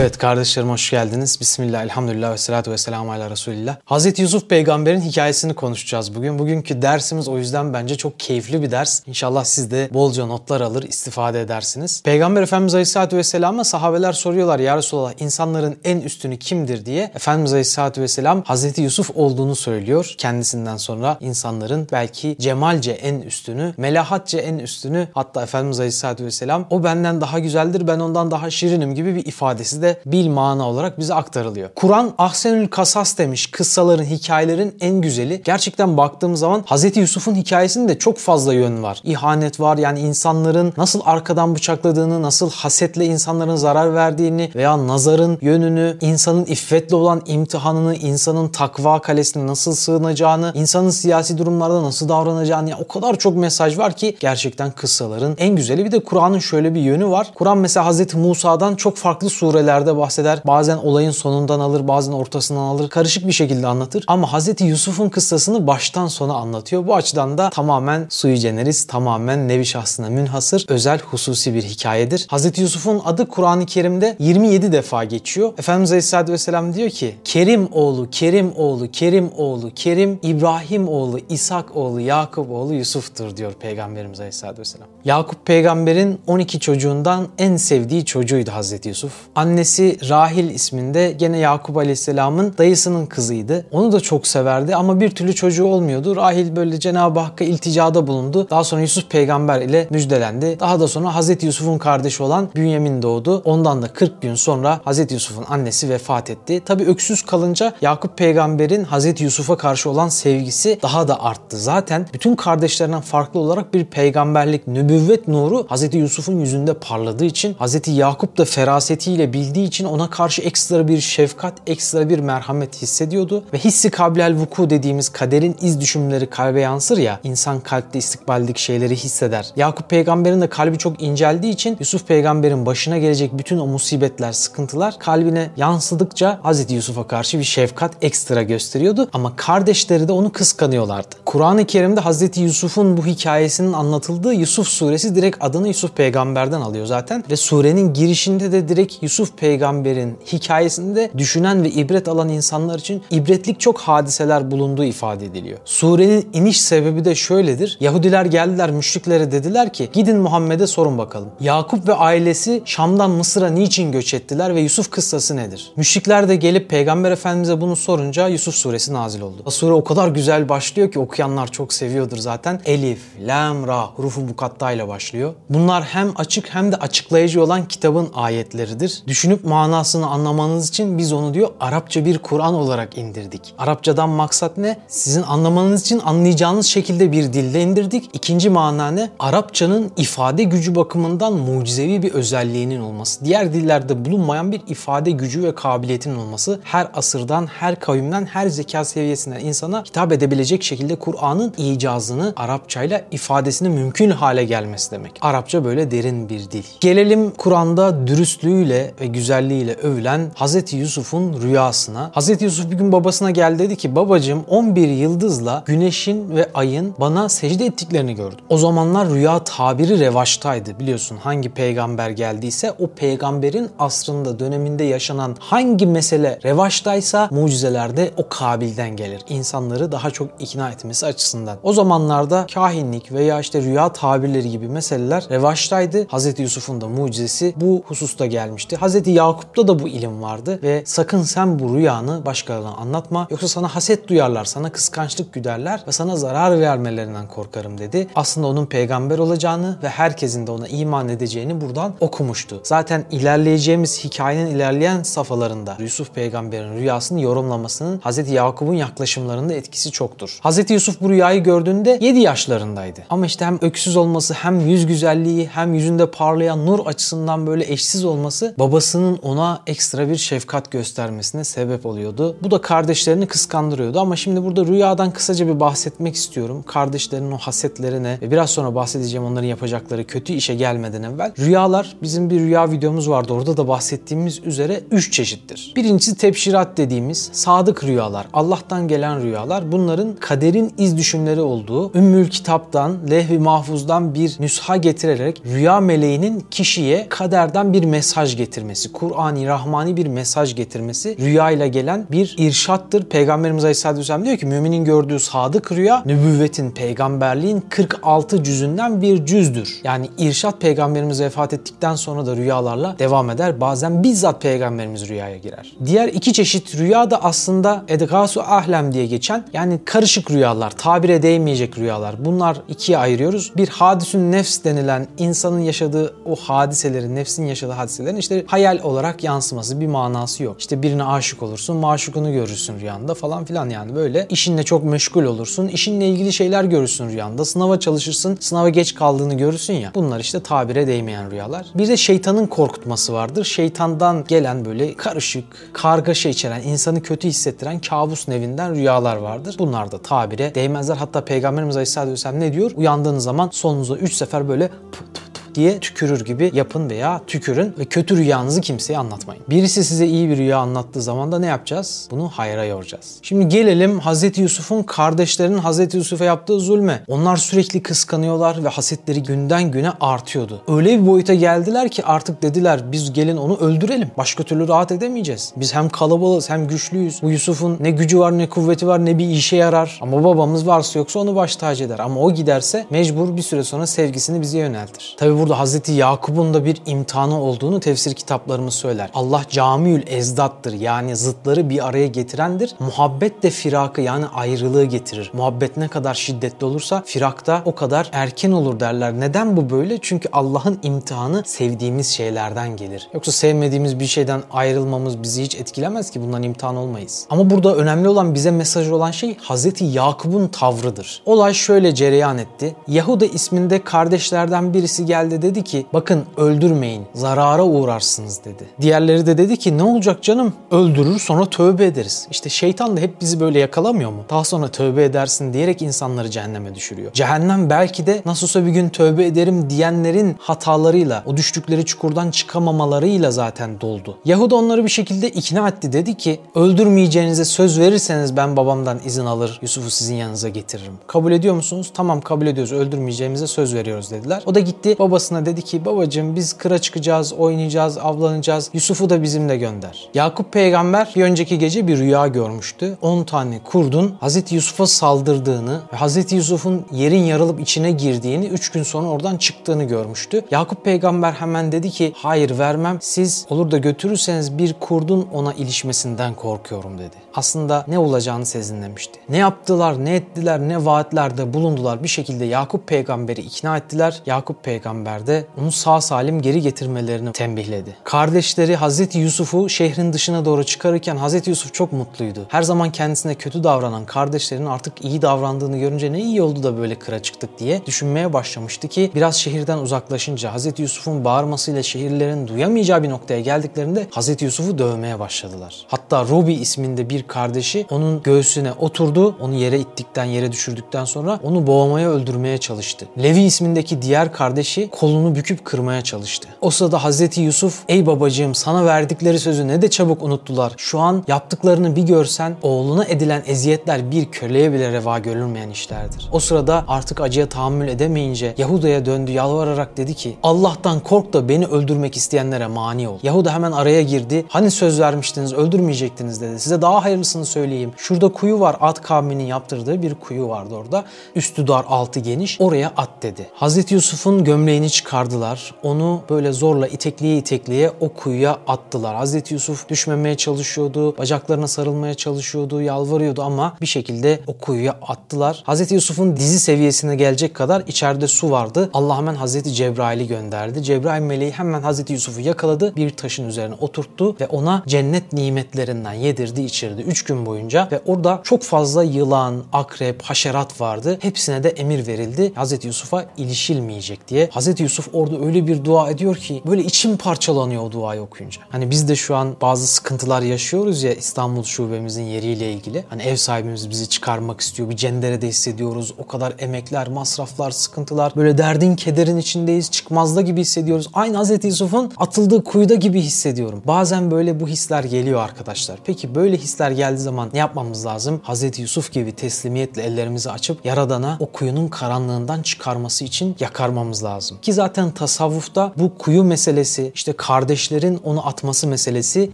Evet kardeşlerim hoş geldiniz. Bismillah, elhamdülillah ve salatu ve selamu ala Resulillah. Hazreti Yusuf peygamberin hikayesini konuşacağız bugün. Bugünkü dersimiz o yüzden bence çok keyifli bir ders. İnşallah siz de bolca notlar alır, istifade edersiniz. Peygamber Efendimiz Aleyhisselatü Vesselam'a sahabeler soruyorlar ya Resulallah insanların en üstünü kimdir diye. Efendimiz Aleyhisselatü Vesselam Hazreti Yusuf olduğunu söylüyor. Kendisinden sonra insanların belki cemalce en üstünü, melahatce en üstünü hatta Efendimiz Aleyhisselatü Vesselam o benden daha güzeldir ben ondan daha şirinim gibi bir ifadesi de bil mana olarak bize aktarılıyor. Kur'an Ahsenül Kasas demiş kıssaların, hikayelerin en güzeli. Gerçekten baktığım zaman Hz. Yusuf'un hikayesinde çok fazla yön var. İhanet var yani insanların nasıl arkadan bıçakladığını, nasıl hasetle insanların zarar verdiğini veya nazarın yönünü, insanın iffetle olan imtihanını, insanın takva kalesine nasıl sığınacağını, insanın siyasi durumlarda nasıl davranacağını yani o kadar çok mesaj var ki gerçekten kıssaların en güzeli. Bir de Kur'an'ın şöyle bir yönü var. Kur'an mesela Hz. Musa'dan çok farklı surelerde bahseder. Bazen olayın sonundan alır, bazen ortasından alır. Karışık bir şekilde anlatır. Ama Hz. Yusuf'un kıssasını baştan sona anlatıyor. Bu açıdan da tamamen sui generis, tamamen nevi şahsına münhasır, özel hususi bir hikayedir. Hz. Yusuf'un adı Kur'an-ı Kerim'de 27 defa geçiyor. Efendimiz Aleyhisselatü Vesselam diyor ki Kerim oğlu, Kerim oğlu, Kerim oğlu, Kerim İbrahim oğlu, İshak oğlu, Yakup oğlu Yusuf'tur diyor Peygamberimiz Aleyhisselatü Vesselam. Yakup peygamberin 12 çocuğundan en sevdiği çocuğuydu Hazreti Yusuf. Annesi Rahil isminde gene Yakup Aleyhisselam'ın dayısının kızıydı. Onu da çok severdi ama bir türlü çocuğu olmuyordu. Rahil böyle Cenab-ı Hakk'a ilticada bulundu. Daha sonra Yusuf peygamber ile müjdelendi. Daha da sonra Hazreti Yusuf'un kardeşi olan Bünyamin doğdu. Ondan da 40 gün sonra Hazreti Yusuf'un annesi vefat etti. Tabi öksüz kalınca Yakup peygamberin Hazreti Yusuf'a karşı olan sevgisi daha da arttı. Zaten bütün kardeşlerinden farklı olarak bir peygamberlik, nübüvvet nuru Hazreti Yusuf'un yüzünde parladığı için Hazreti Yakup da ferasetiyle bildiği için ona karşı ekstra bir şefkat, ekstra bir merhamet hissediyordu ve hissi kablel vuku dediğimiz kaderin iz düşümleri kalbe yansır ya insan kalpte istikbaldeki şeyleri hisseder. Yakup peygamberin de kalbi çok inceldiği için Yusuf peygamberin başına gelecek bütün o musibetler, sıkıntılar kalbine yansıdıkça Hazreti Yusuf'a karşı bir şefkat ekstra gösteriyordu ama kardeşleri de onu kıskanıyorlardı. Kur'an-ı Kerim'de Hazreti Yusuf'un bu hikayesinin anlatıldığı Yusuf suresi direkt adını Yusuf peygamberden alıyor zaten ve surenin girişinde de direkt Yusuf peygamberin hikayesinde düşünen ve ibret alan insanlar için ibretlik çok hadiseler bulunduğu ifade ediliyor. Surenin iniş sebebi de şöyledir. Yahudiler geldiler müşriklere dediler ki gidin Muhammed'e sorun bakalım. Yakup ve ailesi Şam'dan Mısır'a niçin göç ettiler ve Yusuf kıssası nedir? Müşrikler de gelip Peygamber Efendimiz'e bunu sorunca Yusuf suresi nazil oldu. Sure o kadar güzel başlıyor ki okuyanlar çok seviyordur zaten. Elif, Lam, Ra hurufu mukatta ile başlıyor. Bunlar hem açık hem de açıklayıcı olan kitabın ayetleridir. Düşünüp manasını anlamanız için biz onu diyor Arapça bir Kur'an olarak indirdik. Arapçadan maksat ne? Sizin anlamanız için anlayacağınız şekilde bir dilde indirdik. İkinci mana ne? Arapçanın ifade gücü bakımından mucizevi bir özelliğinin olması. Diğer dillerde bulunmayan bir ifade gücü ve kabiliyetinin olması. Her asırdan, her kavimden, her zeka seviyesinden insana hitap edebilecek şekilde Kur'an'ın icazını Arapçayla ifadesini mümkün hale gelmesi demek. Arapça böyle derin bir dil. Gelelim Kur'an'da dürüstlüğüyle ve güzelliğiyle övülen Hz. Yusuf'un rüyasına. Hz. Yusuf bir gün babasına geldi dedi ki babacığım 11 yıldızla güneşin ve ayın bana secde ettiklerini gördüm. O zamanlar rüya tabiri revaçtaydı biliyorsun hangi peygamber geldiyse o peygamberin asrında döneminde yaşanan hangi mesele revaçtaysa mucizelerde o kabilden gelir. İnsanları daha çok ikna etmesi açısından. O zamanlarda kahinlik veya işte rüya tabirleri gibi meseleler revaçtaydı. Hz. Yusuf'un da mucizesi bu hususta gelmişti. Hz. Yakup'ta da bu ilim vardı ve sakın sen bu rüyanı başkalarına anlatma yoksa sana haset duyarlar, sana kıskançlık güderler ve sana zarar vermelerinden korkarım dedi. Aslında onun peygamber olacağını ve herkesin de ona iman edeceğini buradan okumuştu. Zaten ilerleyeceğimiz hikayenin ilerleyen safhalarında Yusuf peygamberin rüyasını yorumlamasının Hz. Yakup'un yaklaşımlarında etkisi çoktur. Hz. Yusuf bu rüyayı gördüğünde 7 yaşlarındaydı. Ama işte hem öksüz olması hem yüz güzelliği hem yüzünde parlayan nur açısından böyle eşsiz olması babasının ona ekstra bir şefkat göstermesine sebep oluyordu. Bu da kardeşlerini kıskandırıyordu ama şimdi burada rüyadan kısaca bir bahsetmek istiyorum. Kardeşlerinin o hasetlerine ve biraz sonra bahsedeceğim onların yapacakları kötü işe gelmeden evvel. Rüyalar bizim bir rüya videomuz vardı. Orada da bahsettiğimiz üzere 3 çeşittir. Birincisi tepşirat dediğimiz sadık rüyalar. Allah'tan gelen rüyalar. Bunların kaderin iz düşümleri olduğu Ümmül Kitap'tan, Lehvi Mahfuz'dan bir bir nüsha getirerek rüya meleğinin kişiye kaderden bir mesaj getirmesi, Kur'ani, Rahmani bir mesaj getirmesi rüya ile gelen bir irşattır. Peygamberimiz Aleyhisselatü Vesselam diyor ki müminin gördüğü sadık rüya nübüvvetin, peygamberliğin 46 cüzünden bir cüzdür. Yani irşat peygamberimiz vefat ettikten sonra da rüyalarla devam eder. Bazen bizzat peygamberimiz rüyaya girer. Diğer iki çeşit rüya da aslında edgasu ahlem diye geçen yani karışık rüyalar, tabire değmeyecek rüyalar. Bunlar ikiye ayırıyoruz. Bir hadisün nefs denilen insanın yaşadığı o hadiselerin, nefsin yaşadığı hadiselerin işte hayal olarak yansıması bir manası yok. İşte birine aşık olursun, maşukunu görürsün rüyanda falan filan yani böyle. İşinle çok meşgul olursun, işinle ilgili şeyler görürsün rüyanda. Sınava çalışırsın, sınava geç kaldığını görürsün ya. Bunlar işte tabire değmeyen rüyalar. Bir de şeytanın korkutması vardır. Şeytandan gelen böyle karışık, kargaşa içeren, insanı kötü hissettiren kabus nevinden rüyalar vardır. Bunlar da tabire değmezler. Hatta Peygamberimiz Aleyhisselatü Vesselam ne diyor? Uyandığınız zaman solunuza 3 sefer böyle pıt pıt diye tükürür gibi yapın veya tükürün ve kötü rüyanızı kimseye anlatmayın. Birisi size iyi bir rüya anlattığı zaman da ne yapacağız? Bunu hayra yoracağız. Şimdi gelelim Hazreti Yusuf'un kardeşlerinin Hazreti Yusuf'a yaptığı zulme. Onlar sürekli kıskanıyorlar ve hasetleri günden güne artıyordu. Öyle bir boyuta geldiler ki artık dediler biz gelin onu öldürelim. Başka türlü rahat edemeyeceğiz. Biz hem kalabalığız hem güçlüyüz. Bu Yusuf'un ne gücü var ne kuvveti var ne bir işe yarar. Ama babamız varsa yoksa onu baş tacı eder. Ama o giderse mecbur bir süre sonra sevgisini bize yöneltir. Tabi burada Hazreti Yakup'un da bir imtihanı olduğunu tefsir kitaplarımız söyler. Allah camiül ezdattır yani zıtları bir araya getirendir. Muhabbet de firakı yani ayrılığı getirir. Muhabbet ne kadar şiddetli olursa firak da o kadar erken olur derler. Neden bu böyle? Çünkü Allah'ın imtihanı sevdiğimiz şeylerden gelir. Yoksa sevmediğimiz bir şeyden ayrılmamız bizi hiç etkilemez ki bundan imtihan olmayız. Ama burada önemli olan bize mesaj olan şey Hazreti Yakup'un tavrıdır. Olay şöyle cereyan etti. Yahuda isminde kardeşlerden birisi geldi dedi ki bakın öldürmeyin zarara uğrarsınız dedi. Diğerleri de dedi ki ne olacak canım öldürür sonra tövbe ederiz. İşte şeytan da hep bizi böyle yakalamıyor mu? Daha sonra tövbe edersin diyerek insanları cehenneme düşürüyor. Cehennem belki de nasılsa bir gün tövbe ederim diyenlerin hatalarıyla o düştükleri çukurdan çıkamamalarıyla zaten doldu. Yahuda onları bir şekilde ikna etti dedi ki öldürmeyeceğinize söz verirseniz ben babamdan izin alır Yusuf'u sizin yanınıza getiririm. Kabul ediyor musunuz? Tamam kabul ediyoruz öldürmeyeceğimize söz veriyoruz dediler. O da gitti babasına dedi ki babacığım biz kıra çıkacağız, oynayacağız, avlanacağız. Yusuf'u da bizimle gönder. Yakup peygamber bir önceki gece bir rüya görmüştü. 10 tane kurdun Hazreti Yusuf'a saldırdığını ve Hazreti Yusuf'un yerin yarılıp içine girdiğini 3 gün sonra oradan çıktığını görmüştü. Yakup peygamber hemen dedi ki hayır vermem siz olur da götürürseniz bir kurdun ona ilişmesinden korkuyorum dedi. Aslında ne olacağını sezinlemişti. Ne yaptılar, ne ettiler, ne vaatlerde bulundular bir şekilde Yakup peygamberi ikna ettiler. Yakup peygamber de onu sağ salim geri getirmelerini tembihledi. Kardeşleri Hazreti Yusuf'u şehrin dışına doğru çıkarırken Hazreti Yusuf çok mutluydu. Her zaman kendisine kötü davranan kardeşlerinin artık iyi davrandığını görünce ne iyi oldu da böyle kıra çıktık diye düşünmeye başlamıştı ki biraz şehirden uzaklaşınca Hazreti Yusuf'un bağırmasıyla şehirlerin duyamayacağı bir noktaya geldiklerinde Hazreti Yusuf'u dövmeye başladılar. Hatta Rubi isminde bir kardeşi onun göğsüne oturdu. Onu yere ittikten, yere düşürdükten sonra onu boğmaya, öldürmeye çalıştı. Levi ismindeki diğer kardeşi kolunu büküp kırmaya çalıştı. O sırada Hazreti Yusuf, ey babacığım sana verdikleri sözü ne de çabuk unuttular. Şu an yaptıklarını bir görsen oğluna edilen eziyetler bir köleye bile reva görülmeyen işlerdir. O sırada artık acıya tahammül edemeyince Yahuda'ya döndü yalvararak dedi ki Allah'tan kork da beni öldürmek isteyenlere mani ol. Yahuda hemen araya girdi. Hani söz vermiştiniz öldürmeyecektiniz dedi. Size daha hayırlısını söyleyeyim. Şurada kuyu var. At kavminin yaptırdığı bir kuyu vardı orada. Üstü dar altı geniş. Oraya at dedi. Hazreti Yusuf'un gömleğini çıkardılar. Onu böyle zorla itekliye itekliye o kuyuya attılar. Hazreti Yusuf düşmemeye çalışıyordu. Bacaklarına sarılmaya çalışıyordu. Yalvarıyordu ama bir şekilde o kuyuya attılar. Hazreti Yusuf'un dizi seviyesine gelecek kadar içeride su vardı. Allah hemen Hazreti Cebrail'i gönderdi. Cebrail meleği hemen Hazreti Yusuf'u yakaladı. Bir taşın üzerine oturttu ve ona cennet nimetlerinden yedirdi, içirdi 3 gün boyunca ve orada çok fazla yılan, akrep, haşerat vardı. Hepsine de emir verildi. Hazreti Yusuf'a ilişilmeyecek diye. Hazreti Hazreti Yusuf orada öyle bir dua ediyor ki böyle içim parçalanıyor o duayı okuyunca. Hani biz de şu an bazı sıkıntılar yaşıyoruz ya İstanbul şubemizin yeriyle ilgili. Hani ev sahibimiz bizi çıkarmak istiyor. Bir cenderede hissediyoruz. O kadar emekler, masraflar, sıkıntılar. Böyle derdin, kederin içindeyiz. Çıkmazda gibi hissediyoruz. Aynı Hazreti Yusuf'un atıldığı kuyuda gibi hissediyorum. Bazen böyle bu hisler geliyor arkadaşlar. Peki böyle hisler geldiği zaman ne yapmamız lazım? Hazreti Yusuf gibi teslimiyetle ellerimizi açıp Yaradan'a o kuyunun karanlığından çıkarması için yakarmamız lazım. Ki zaten tasavvufta bu kuyu meselesi, işte kardeşlerin onu atması meselesi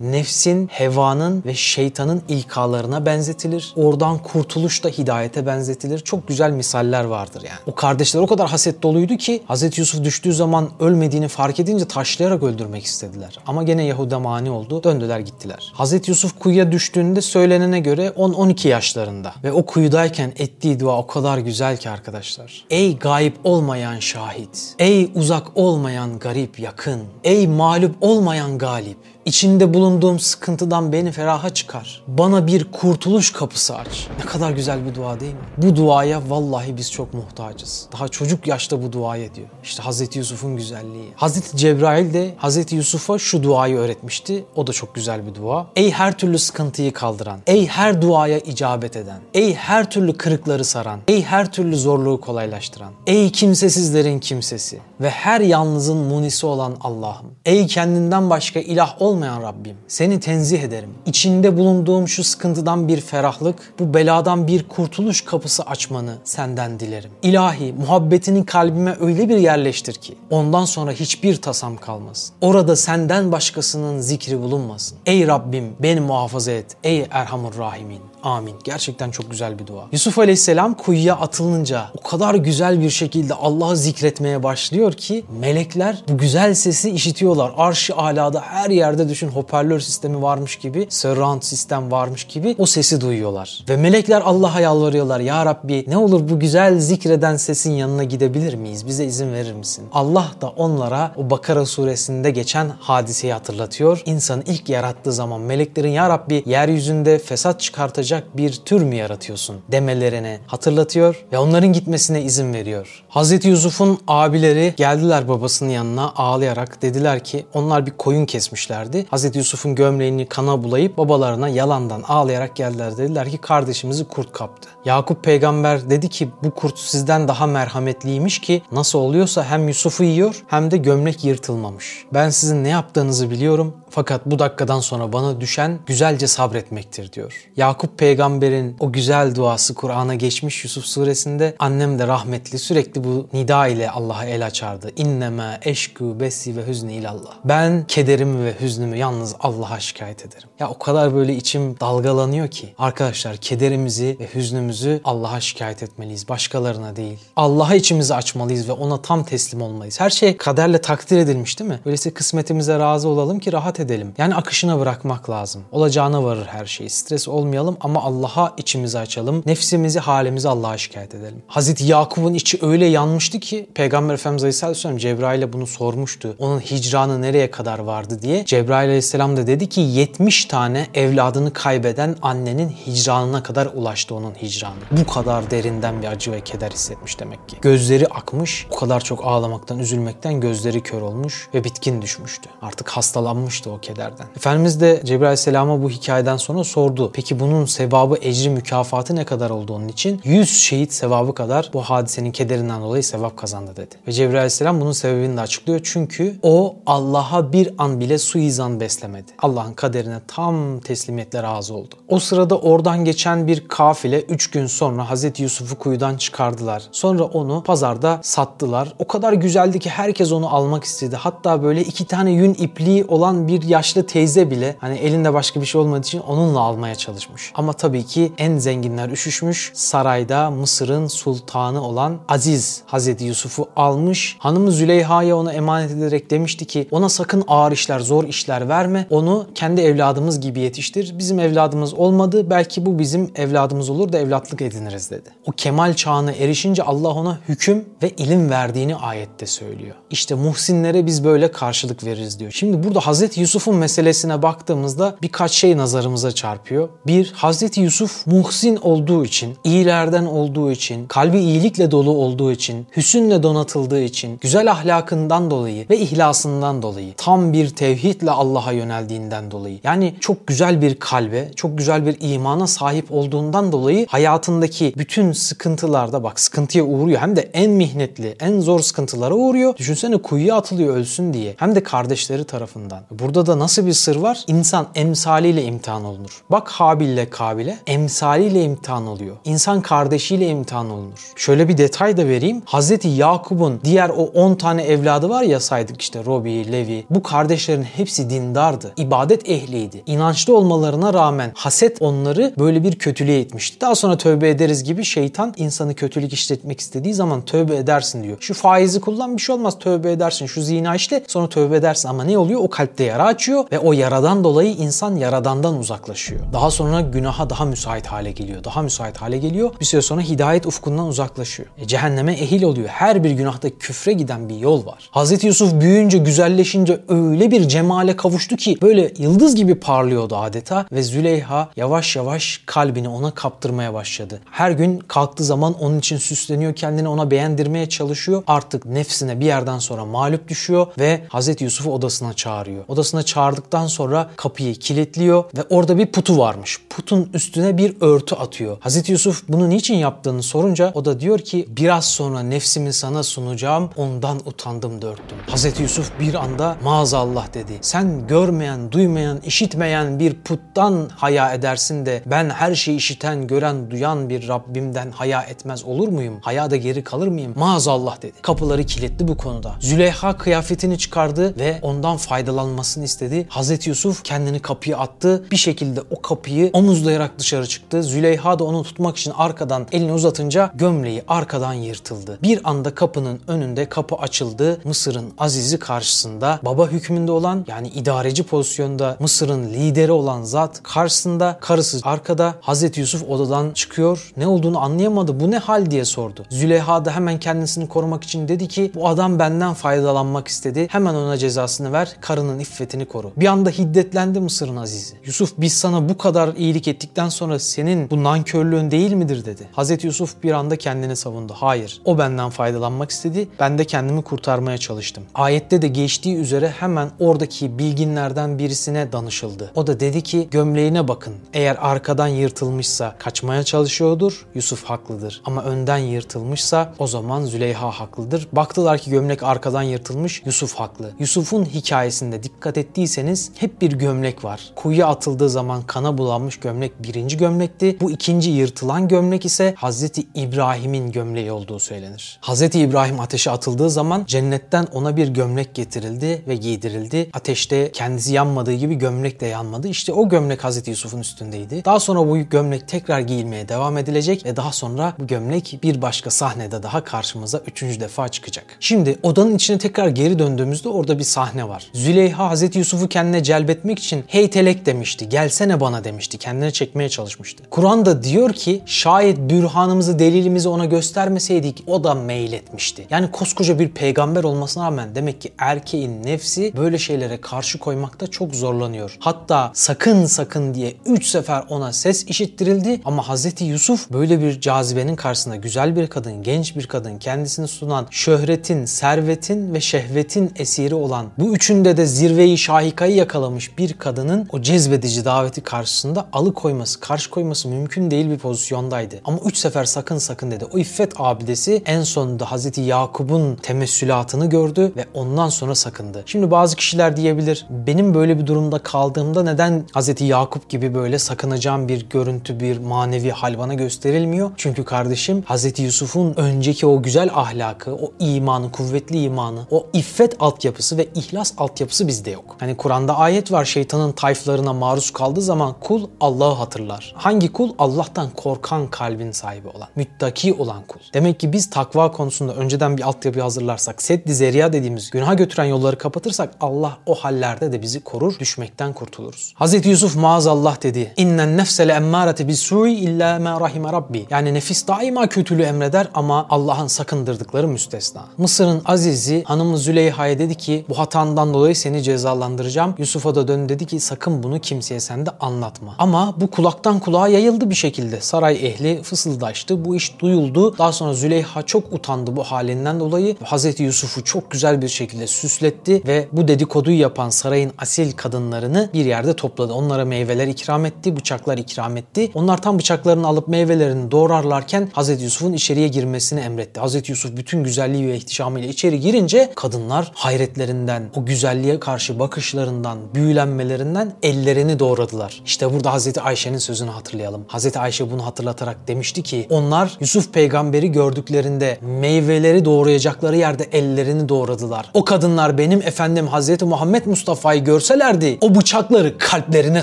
nefsin, hevanın ve şeytanın ilkalarına benzetilir. Oradan kurtuluş da hidayete benzetilir. Çok güzel misaller vardır yani. O kardeşler o kadar haset doluydu ki Hazreti Yusuf düştüğü zaman ölmediğini fark edince taşlayarak öldürmek istediler. Ama gene Yahuda mani oldu. Döndüler gittiler. Hazreti Yusuf kuyuya düştüğünde söylenene göre 10-12 yaşlarında. Ve o kuyudayken ettiği dua o kadar güzel ki arkadaşlar. Ey gayip olmayan şahit. Ey uzak olmayan garip yakın. Ey mağlup olmayan galip. İçinde bulunduğum sıkıntıdan beni feraha çıkar. Bana bir kurtuluş kapısı aç. Ne kadar güzel bir dua değil mi? Bu duaya vallahi biz çok muhtacız. Daha çocuk yaşta bu duayı ediyor. İşte Hazreti Yusuf'un güzelliği. Hazreti Cebrail de Hazreti Yusuf'a şu duayı öğretmişti. O da çok güzel bir dua. Ey her türlü sıkıntıyı kaldıran, ey her duaya icabet eden, ey her türlü kırıkları saran, ey her türlü zorluğu kolaylaştıran, ey kimsesizlerin kimsesi ve her yalnızın munisi olan Allah'ım. Ey kendinden başka ilah olmayan Rabbim. Seni tenzih ederim. İçinde bulunduğum şu sıkıntıdan bir ferahlık, bu beladan bir kurtuluş kapısı açmanı senden dilerim. İlahi muhabbetini kalbime öyle bir yerleştir ki ondan sonra hiçbir tasam kalmasın. Orada senden başkasının zikri bulunmasın. Ey Rabbim beni muhafaza et. Ey Erhamur Rahimin. Amin. Gerçekten çok güzel bir dua. Yusuf Aleyhisselam kuyuya atılınca o kadar güzel bir şekilde Allah'ı zikretmeye başlıyor ki melekler bu güzel sesi işitiyorlar. Arş-ı alada her yerde düşün hoparlör sistemi varmış gibi, surround sistem varmış gibi o sesi duyuyorlar. Ve melekler Allah'a yalvarıyorlar. Ya Rabbi ne olur bu güzel zikreden sesin yanına gidebilir miyiz? Bize izin verir misin? Allah da onlara o Bakara suresinde geçen hadiseyi hatırlatıyor. İnsanı ilk yarattığı zaman meleklerin Ya Rabbi yeryüzünde fesat çıkartacak bir tür mü yaratıyorsun demelerini hatırlatıyor ve onların gitmesine izin veriyor. Hazreti Yusuf'un abileri geldiler babasının yanına ağlayarak dediler ki onlar bir koyun kesmişlerdi. Hazreti Yusuf'un gömleğini kana bulayıp babalarına yalandan ağlayarak geldiler. Dediler ki kardeşimizi kurt kaptı. Yakup peygamber dedi ki bu kurt sizden daha merhametliymiş ki nasıl oluyorsa hem Yusuf'u yiyor hem de gömlek yırtılmamış. Ben sizin ne yaptığınızı biliyorum fakat bu dakikadan sonra bana düşen güzelce sabretmektir diyor. Yakup peygamberin o güzel duası Kur'an'a geçmiş Yusuf suresinde annem de rahmetli sürekli bu nida ile Allah'a el açardı. İnneme eşku besi ve hüzni ilallah. Ben kederimi ve hüznümü yalnız Allah'a şikayet ederim. Ya o kadar böyle içim dalgalanıyor ki arkadaşlar kederimizi ve hüznümüzü Allah'a şikayet etmeliyiz. Başkalarına değil. Allah'a içimizi açmalıyız ve ona tam teslim olmalıyız. Her şey kaderle takdir edilmiş değil mi? Öyleyse kısmetimize razı olalım ki rahat edelim. Yani akışına bırakmak lazım. Olacağına varır her şey. Stres olmayalım ama Allah'a içimizi açalım. Nefsimizi, halimizi Allah'a şikayet edelim. Hazreti Yakup'un içi öyle yanmıştı ki Peygamber Efendimiz Aleyhisselam Cebrail'e bunu sormuştu. Onun hicranı nereye kadar vardı diye. Cebrail Aleyhisselam da dedi ki 70 tane evladını kaybeden annenin hicranına kadar ulaştı onun hicranı. Bu kadar derinden bir acı ve keder hissetmiş demek ki. Gözleri akmış, o kadar çok ağlamaktan, üzülmekten gözleri kör olmuş ve bitkin düşmüştü. Artık hastalanmıştı o kederden. Efendimiz de Cebrail Aleyhisselam'a bu hikayeden sonra sordu. Peki bunun sevabı, ecri, mükafatı ne kadar oldu için? 100 şehit sevabı kadar bu hadisenin kederinden dolayı sevap kazandı dedi. Ve Cebrail Aleyhisselam bunun sebebini de açıklıyor. Çünkü o Allah'a bir an bile suizan beslemedi. Allah'ın kaderine tam teslimiyetle razı oldu. O sırada oradan geçen bir kafile 3 gün sonra Hazreti Yusuf'u kuyudan çıkardılar. Sonra onu pazarda sattılar. O kadar güzeldi ki herkes onu almak istedi. Hatta böyle iki tane yün ipliği olan bir yaşlı teyze bile hani elinde başka bir şey olmadığı için onunla almaya çalışmış. Ama tabii ki en zenginler üşüşmüş. Sarayda Mısır'ın sultanı olan Aziz Hazreti Yusuf'u almış. Hanımı Züleyha'ya ona emanet ederek demişti ki ona sakın ağır işler, zor işler verme. Onu kendi evladımız gibi yetiştir. Bizim evladımız olmadı. Belki bu bizim evladımız olur da evlatlık ediniriz dedi. O kemal çağına erişince Allah ona hüküm ve ilim verdiğini ayette söylüyor. İşte muhsinlere biz böyle karşılık veririz diyor. Şimdi burada Hazreti Yusuf'un meselesine baktığımızda birkaç şey nazarımıza çarpıyor. Bir, Hazreti Hazreti Yusuf muhsin olduğu için, iyilerden olduğu için, kalbi iyilikle dolu olduğu için, hüsünle donatıldığı için, güzel ahlakından dolayı ve ihlasından dolayı, tam bir tevhidle Allah'a yöneldiğinden dolayı. Yani çok güzel bir kalbe, çok güzel bir imana sahip olduğundan dolayı hayatındaki bütün sıkıntılarda bak sıkıntıya uğruyor. Hem de en mihnetli, en zor sıkıntılara uğruyor. Düşünsene kuyuya atılıyor ölsün diye. Hem de kardeşleri tarafından. Burada da nasıl bir sır var? İnsan emsaliyle imtihan olunur. Bak Habil'le Kabil'e emsaliyle imtihan oluyor. İnsan kardeşiyle imtihan olunur. Şöyle bir detay da vereyim. Hazreti Yakup'un diğer o 10 tane evladı var ya saydık işte Robi, Levi. Bu kardeşlerin hepsi dindardı. ibadet ehliydi. İnançlı olmalarına rağmen haset onları böyle bir kötülüğe itmişti. Daha sonra tövbe ederiz gibi şeytan insanı kötülük işletmek istediği zaman tövbe edersin diyor. Şu faizi kullan bir şey olmaz tövbe edersin. Şu zina işle sonra tövbe edersin ama ne oluyor? O kalpte yara açıyor ve o yaradan dolayı insan yaradandan uzaklaşıyor. Daha sonra günaha daha müsait hale geliyor. Daha müsait hale geliyor. Bir süre sonra hidayet ufkundan uzaklaşıyor. E, cehenneme ehil oluyor. Her bir günahta küfre giden bir yol var. Hazreti Yusuf büyüyünce, güzelleşince öyle bir cemale kavuştu ki böyle yıldız gibi parlıyordu adeta ve Züleyha yavaş yavaş kalbini ona kaptırmaya başladı. Her gün kalktığı zaman onun için süsleniyor, kendini ona beğendirmeye çalışıyor. Artık nefsine bir yerden sonra mağlup düşüyor ve Hazreti Yusuf'u odasına çağırıyor. Odasına çağırdıktan sonra kapıyı kilitliyor ve orada bir putu varmış. Putun üstüne bir örtü atıyor. Hazreti Yusuf bunu niçin yaptığını sorunca o da diyor ki biraz sonra nefsimi sana sunacağım ondan utandım dörttüm. Hazreti Yusuf bir anda maazallah dedi. Sen görmeyen, duymayan, işitmeyen bir puttan haya edersin de ben her şeyi işiten, gören, duyan bir Rabbimden haya etmez olur muyum? Hayada geri kalır mıyım? Maazallah dedi. Kapıları kilitli bu konuda. Züleyha kıyafetini çıkardı ve ondan faydalanmasını istedi. Hazreti Yusuf kendini kapıya attı. Bir şekilde o kapıyı omuzlayarak dışarı çıktı. Züleyha da onu tutmak için arkadan elini uzatınca gömleği arkadan yırtıldı. Bir anda kapının önünde kapı açıldı. Mısır'ın azizi karşısında baba hükmünde olan yani idareci pozisyonda Mısır'ın lideri olan zat karşısında karısı arkada Hazreti Yusuf odadan çıkıyor. Ne olduğunu anlayamadı. Bu ne hal diye sordu. Züleyha da hemen kendisini korumak için dedi ki bu adam benden faydalanmak istedi. Hemen ona cezasını ver. Karının iffetini koru. Bir anda hiddetlendi Mısır'ın azizi. Yusuf biz sana bu kadar iyilik ettikten sonra senin bu nankörlüğün değil midir dedi. Hazreti Yusuf bir anda kendini savundu. Hayır. O benden faydalanmak istedi. Ben de kendimi kurtarmaya çalıştım. Ayette de geçtiği üzere hemen oradaki bilginlerden birisine danışıldı. O da dedi ki gömleğine bakın. Eğer arkadan yırtılmışsa kaçmaya çalışıyordur. Yusuf haklıdır. Ama önden yırtılmışsa o zaman Züleyha haklıdır. Baktılar ki gömlek arkadan yırtılmış. Yusuf haklı. Yusuf'un hikayesinde dikkat ettiyseniz hep bir gömlek var. Kuyuya atıldığı zaman kana bulanmış gömlek birinci gömlekti. Bu ikinci yırtılan gömlek ise Hazreti İbrahim'in gömleği olduğu söylenir. Hazreti İbrahim ateşe atıldığı zaman cennetten ona bir gömlek getirildi ve giydirildi. Ateşte kendisi yanmadığı gibi gömlek de yanmadı. İşte o gömlek Hazreti Yusuf'un üstündeydi. Daha sonra bu gömlek tekrar giyilmeye devam edilecek ve daha sonra bu gömlek bir başka sahnede daha karşımıza üçüncü defa çıkacak. Şimdi odanın içine tekrar geri döndüğümüzde orada bir sahne var. Züleyha Hazreti Yusuf'u kendine celbetmek için hey telek demişti. Gelsene bana demişti. Kendine çekmeye çalışmıştı. Kur'an da diyor ki şayet bürhanımızı delilimizi ona göstermeseydik o da meyletmişti. Yani koskoca bir peygamber olmasına rağmen demek ki erkeğin nefsi böyle şeylere karşı koymakta çok zorlanıyor. Hatta sakın sakın diye 3 sefer ona ses işittirildi ama Hazreti Yusuf böyle bir cazibenin karşısında güzel bir kadın, genç bir kadın, kendisini sunan şöhretin, servetin ve şehvetin esiri olan bu üçünde de zirveyi şahikayı yakalamış bir kadının o cezbedici daveti karşısında alıkoyması, karşı koyması mümkün değil bir pozisyondaydı. Ama 3 sefer sakın sakın dedi. O iffet abidesi en sonunda Hazreti Yakup'un temessülatını gördü ve ondan sonra sakındı. Şimdi bazı kişiler diyebilir benim böyle bir durumda kaldığımda neden Hazreti Yakup gibi böyle sakınacağım bir görüntü, bir manevi hal bana gösterilmiyor? Çünkü kardeşim Hazreti Yusuf'un önceki o güzel ahlakı, o imanı, kuvvetli imanı, o iffet altyapısı ve ihlas altyapısı bizde yok. Hani Kur'an'da ayet var şeytanın tayflarına maruz kaldığı zaman kul Allah'ı hatırlar. Hangi kul? Allah'tan korkan kalbin sahibi olan, müttaki olan kul. Demek ki biz takva konusunda önceden bir altyapı hazırlarsak, seddi zeriya dediğimiz günaha götüren yolları kapatırsak Allah o hallerde de bizi korur, düşmekten kurtuluruz. Hazreti Yusuf maazallah dedi. İnnen nefsele emmârete bisû'i illa ma rahime rabbi. Yani nefis daima kötülüğü emreder ama Allah'ın sakındırdıkları müstesna. Mısır'ın azizi hanımı Züleyha'ya dedi ki bu hatandan dolayı seni cezalandıracağım. Yusuf'a da dön dedi ki sakın bunu kimseye sen de anlatma. Ama bu bu kulaktan kulağa yayıldı bir şekilde. Saray ehli fısıldaştı. Bu iş duyuldu. Daha sonra Züleyha çok utandı bu halinden dolayı. Hazreti Yusuf'u çok güzel bir şekilde süsletti ve bu dedikoduyu yapan sarayın asil kadınlarını bir yerde topladı. Onlara meyveler ikram etti, bıçaklar ikram etti. Onlar tam bıçaklarını alıp meyvelerini doğrarlarken Hazreti Yusuf'un içeriye girmesini emretti. Hazreti Yusuf bütün güzelliği ve ihtişamıyla içeri girince kadınlar hayretlerinden, o güzelliğe karşı bakışlarından, büyülenmelerinden ellerini doğradılar. İşte burada Hazreti Ayşe'nin sözünü hatırlayalım. Hazreti Ayşe bunu hatırlatarak demişti ki onlar Yusuf peygamberi gördüklerinde meyveleri doğrayacakları yerde ellerini doğradılar. O kadınlar benim efendim Hazreti Muhammed Mustafa'yı görselerdi o bıçakları kalplerine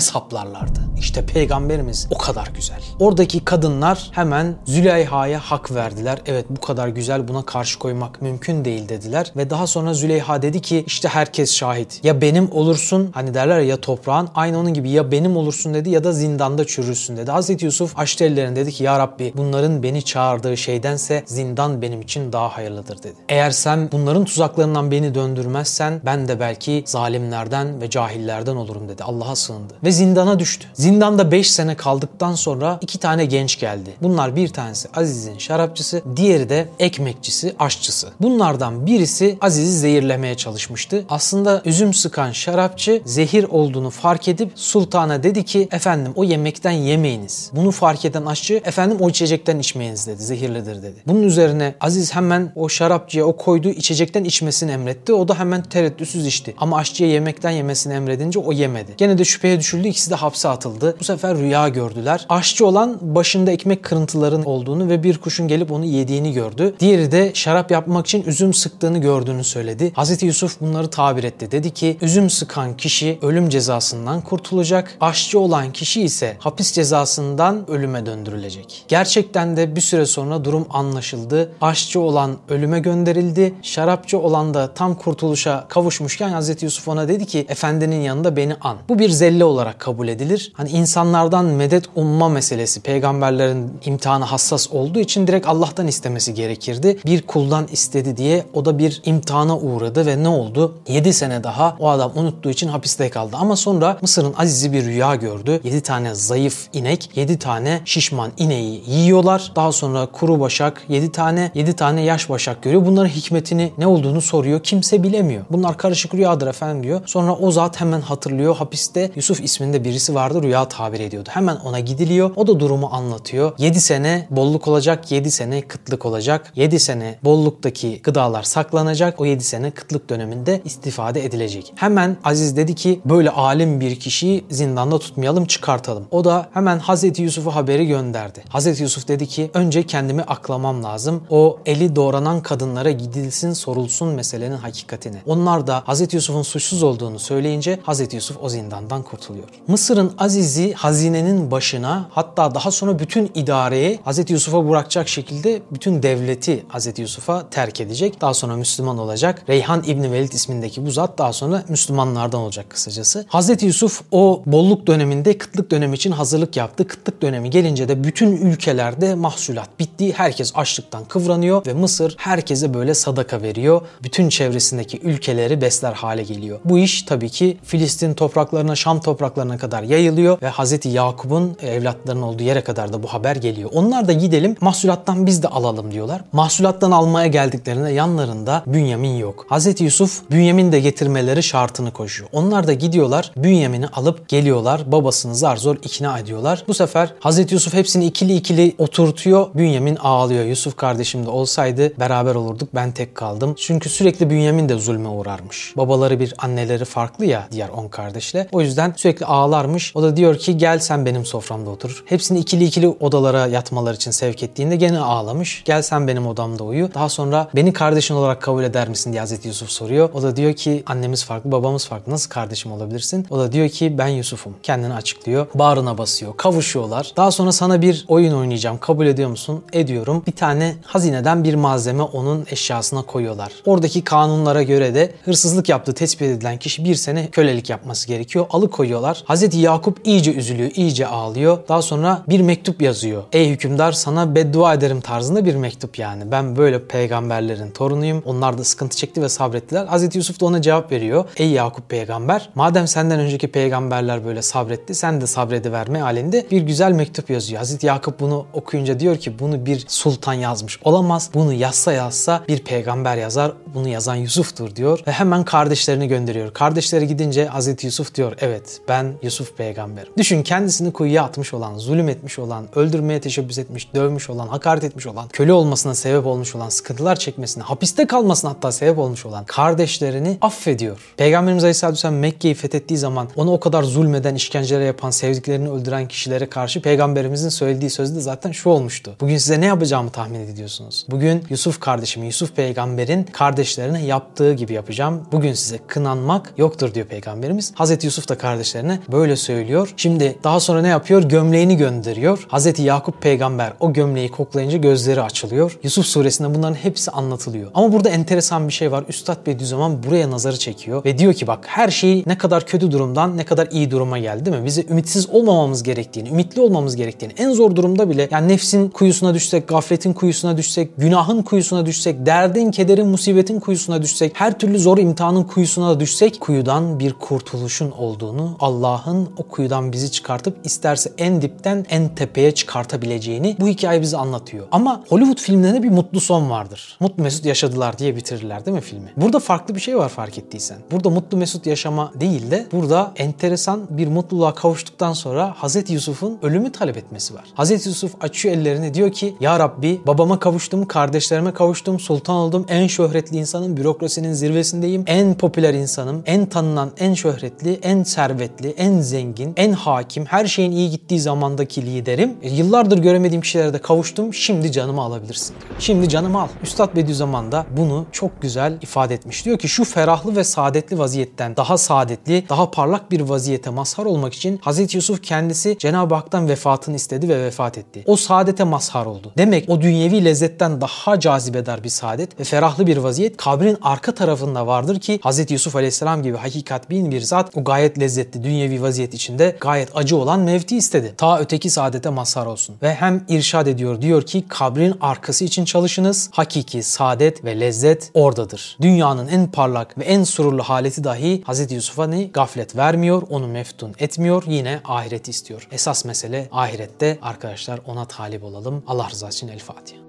saplarlardı. İşte peygamberimiz o kadar güzel. Oradaki kadınlar hemen Züleyha'ya hak verdiler. Evet bu kadar güzel buna karşı koymak mümkün değil dediler. Ve daha sonra Züleyha dedi ki işte herkes şahit. Ya benim olursun hani derler ya toprağın aynı onun gibi ya benim olursun dedi ya da zindanda çürürsün dedi. Hazreti Yusuf açtı ellerini dedi ki ya Rabbi bunların beni çağırdığı şeydense zindan benim için daha hayırlıdır dedi. Eğer sen bunların tuzaklarından beni döndürmezsen ben de belki zalimlerden ve cahillerden olurum dedi. Allah'a sığındı. Ve zindana düştü. Zindanda 5 sene kaldıktan sonra iki tane genç geldi. Bunlar bir tanesi Aziz'in şarapçısı, diğeri de ekmekçisi, aşçısı. Bunlardan birisi Aziz'i zehirlemeye çalışmıştı. Aslında üzüm sıkan şarapçı zehir olduğunu fark edip sultana dedi ki efendim o yemekten yemeyiniz. Bunu fark eden aşçı efendim o içecekten içmeyiniz dedi. Zehirlidir dedi. Bunun üzerine Aziz hemen o şarapçıya o koyduğu içecekten içmesini emretti. O da hemen tereddütsüz içti. Ama aşçıya yemekten yemesini emredince o yemedi. Gene de şüpheye düşüldü. İkisi de hapse atıldı. Bu sefer rüya gördüler. Aşçı olan başında ekmek kırıntıların olduğunu ve bir kuşun gelip onu yediğini gördü. Diğeri de şarap yapmak için üzüm sıktığını gördüğünü söyledi. Hazreti Yusuf bunları tabir etti. Dedi ki üzüm sıkan kişi ölüm cezasından kurtulacak. Aşçı olan kişi ise hapis cezasından ölüme döndürülecek. Gerçekten de bir süre sonra durum anlaşıldı. Aşçı olan ölüme gönderildi. Şarapçı olan da tam kurtuluşa kavuşmuşken Hazreti Yusuf ona dedi ki efendinin yanında beni an. Bu bir zelle olarak kabul edilir. Hani insanlardan medet umma meselesi peygamberlerin imtihanı hassas olduğu için direkt Allah'tan istemesi gerekirdi. Bir kuldan istedi diye o da bir imtihana uğradı ve ne oldu? 7 sene daha o adam unuttuğu için hapiste kaldı. Ama sonra Mısır'ın Aziz'i bir rüya gördü. 7 tane zayıf inek, 7 tane şişman ineği yiyorlar. Daha sonra kuru başak 7 tane, 7 tane yaş başak görüyor. Bunların hikmetini ne olduğunu soruyor. Kimse bilemiyor. Bunlar karışık rüyadır efendim diyor. Sonra o zat hemen hatırlıyor. Hapiste Yusuf isminde birisi vardı rüya tabir ediyordu. Hemen ona gidiliyor. O da durumu anlatıyor. 7 sene bolluk olacak, 7 sene kıtlık olacak. 7 sene bolluktaki gıdalar saklanacak. O 7 sene kıtlık döneminde istifade edilecek. Hemen Aziz dedi ki böyle alim bir kişiyi zindanda tutmayalım çıkartalım. O da hemen Hazreti Yusuf'a haberi gönderdi. Hazreti Yusuf dedi ki önce kendimi aklamam lazım. O eli doğranan kadınlara gidilsin sorulsun meselenin hakikatini. Onlar da Hazreti Yusuf'un suçsuz olduğunu söyleyince Hazreti Yusuf o zindandan kurtuluyor. Mısır'ın Aziz'i hazinenin başına hatta daha sonra bütün idareyi Hazreti Yusuf'a bırakacak şekilde bütün devleti Hazreti Yusuf'a terk edecek. Daha sonra Müslüman olacak. Reyhan İbni Velid ismindeki bu zat daha sonra Müslümanlardan olacak kısacası. Hazreti Yusuf o bolluk döneminde kıtlık dönemi için hazırlık yaptı. Kıtlık dönemi gelince de bütün ülkelerde mahsulat bitti. Herkes açlıktan kıvranıyor ve Mısır herkese böyle sadaka veriyor. Bütün çevresindeki ülkeleri besler hale geliyor. Bu iş tabii ki Filistin topraklarına, Şam topraklarına kadar yayılıyor ve Hazreti Yakup'un evlatlarının olduğu yere kadar da bu haber geliyor. Onlar da gidelim mahsulattan biz de alalım diyorlar. Mahsulattan almaya geldiklerinde yanlarında Bünyamin yok. Hazreti Yusuf Bünyamin de getirmeleri şartını koşuyor. Onlar da gidiyorlar Bünyamin'i alıp geliyorlar. Babasını zar zor ikna ediyorlar. Bu sefer Hazreti Yusuf hepsini ikili ikili oturtuyor. Bünyamin ağlıyor. Yusuf kardeşim de olsaydı beraber olurduk. Ben tek kaldım. Çünkü sürekli Bünyamin de zulme uğrarmış. Babaları bir anneleri farklı ya diğer on kardeşle. O yüzden sürekli ağlarmış. O da diyor ki gel sen benim soframda otur. Hepsini ikili ikili odalara yatmalar için sevk ettiğinde gene ağlamış. Gel sen benim odamda uyu. Daha sonra beni kardeşin olarak kabul eder misin diye Hazreti Yusuf soruyor. O da diyor ki annemiz farklı, babamız farklı. Nasıl kardeşim olabilirsin? O da diyor ki ben Yusuf'um. Kendini açıklıyor. Bağrına basıyor. Kavuşuyorlar. Daha sonra sana bir oyun oynayacağım. Kabul ediyor musun? Ediyorum. Bir tane hazineden bir malzeme onun eşyasına koyuyorlar. Oradaki kanunlara göre de hırsızlık yaptığı tespit edilen kişi bir sene kölelik yapması gerekiyor. Alıkoyuyorlar. Hazreti Yakup iyice üzülüyor, iyice ağlıyor. Daha sonra bir mektup yazıyor. Ey hükümdar sana beddua ederim tarzında bir mektup yani. Ben böyle peygamberlerin torunuyum. Onlar da sıkıntı çekti ve sabrettiler. Hazreti Yusuf da ona cevap veriyor. Ey Yakup peygamber madem senden önceki peygamberler böyle sabretti sen de sabret sabrediverme halinde bir güzel mektup yazıyor. Hazreti Yakup bunu okuyunca diyor ki bunu bir sultan yazmış olamaz. Bunu yazsa yazsa bir peygamber yazar. Bunu yazan Yusuf'tur diyor ve hemen kardeşlerini gönderiyor. Kardeşleri gidince Hazreti Yusuf diyor evet ben Yusuf peygamber. Düşün kendisini kuyuya atmış olan, zulüm etmiş olan, öldürmeye teşebbüs etmiş, dövmüş olan, hakaret etmiş olan, köle olmasına sebep olmuş olan, sıkıntılar çekmesine, hapiste kalmasına hatta sebep olmuş olan kardeşlerini affediyor. Peygamberimiz Aleyhisselatü Vesselam Mekke'yi fethettiği zaman onu o kadar zulmeden, işkenceler yapan, sevdiklerini öldüren kişilere karşı Peygamberimizin söylediği sözde zaten şu olmuştu. Bugün size ne yapacağımı tahmin ediyorsunuz. Bugün Yusuf kardeşimi, Yusuf peygamberin kardeşlerine yaptığı gibi yapacağım. Bugün size kınanmak yoktur diyor Peygamberimiz. Hazreti Yusuf da kardeşlerine böyle söylüyor. Şimdi daha sonra ne yapıyor? Gömleğini gönderiyor. Hazreti Yakup peygamber o gömleği koklayınca gözleri açılıyor. Yusuf suresinde bunların hepsi anlatılıyor. Ama burada enteresan bir şey var. Üstad Bediüzzaman buraya nazarı çekiyor ve diyor ki bak her şey ne kadar kötü durumdan ne kadar iyi duruma geldi değil mi? Bize ümitsiz olmamamız gerektiğini, ümitli olmamız gerektiğini, en zor durumda bile yani nefsin kuyusuna düşsek, gafletin kuyusuna düşsek, günahın kuyusuna düşsek, derdin, kederin, musibetin kuyusuna düşsek, her türlü zor imtihanın kuyusuna düşsek kuyudan bir kurtuluşun olduğunu, Allah'ın o kuyudan bizi çıkartıp isterse en dipten en tepeye çıkartabileceğini bu hikaye bize anlatıyor. Ama Hollywood filmlerinde bir mutlu son vardır. Mutlu Mesut yaşadılar diye bitirirler değil mi filmi? Burada farklı bir şey var fark ettiysen. Burada mutlu Mesut yaşama değil de burada enteresan bir mutluluğa kavuştuktan sonra Hazreti Yusuf'un ölümü talep etmesi var. Hazreti Yusuf açıyor ellerini diyor ki Ya Rabbi babama kavuştum, kardeşlerime kavuştum, sultan oldum, en şöhretli insanım, bürokrasinin zirvesindeyim, en popüler insanım, en tanınan, en şöhretli, en servetli, en zengin, en hakim, her şeyin iyi gittiği zamandaki liderim. E, yıllardır göremediğim kişilere de kavuştum, şimdi canımı alabilirsin. Şimdi canımı al. Üstad Bediüzzaman da bunu çok güzel ifade etmiş. Diyor ki şu ferahlı ve saadetli vaziyetten daha saadetli, daha parlak bir vaziyete mazhar olmak için Hazreti Yusuf kendisi Cenab-ı Hak'tan vefatını istedi ve vefat etti. O saadete mazhar oldu. Demek o dünyevi lezzetten daha cazibedar bir saadet ve ferahlı bir vaziyet kabrin arka tarafında vardır ki Hazreti Yusuf Aleyhisselam gibi hakikat bin bir zat o gayet lezzetli dünyevi vaziyet içinde gayet acı olan mevti istedi. Ta öteki saadete mazhar olsun. Ve hem irşad ediyor diyor ki kabrin arkası için çalışınız. Hakiki saadet ve lezzet oradadır. Dünyanın en parlak ve en sururlu haleti dahi Hazreti Yusuf'a ne gaflet vermiyor, onu meftun etmiyor, yine ahiret istiyor. Esas mesele ahirette arkadaşlar ona talip olalım. Allah rızası için El Fatiha.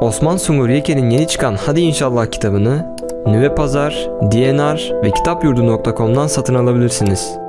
Osman Sungur Yeke'nin yeni çıkan Hadi İnşallah kitabını Nüve Pazar, DNR ve kitapyurdu.com'dan satın alabilirsiniz.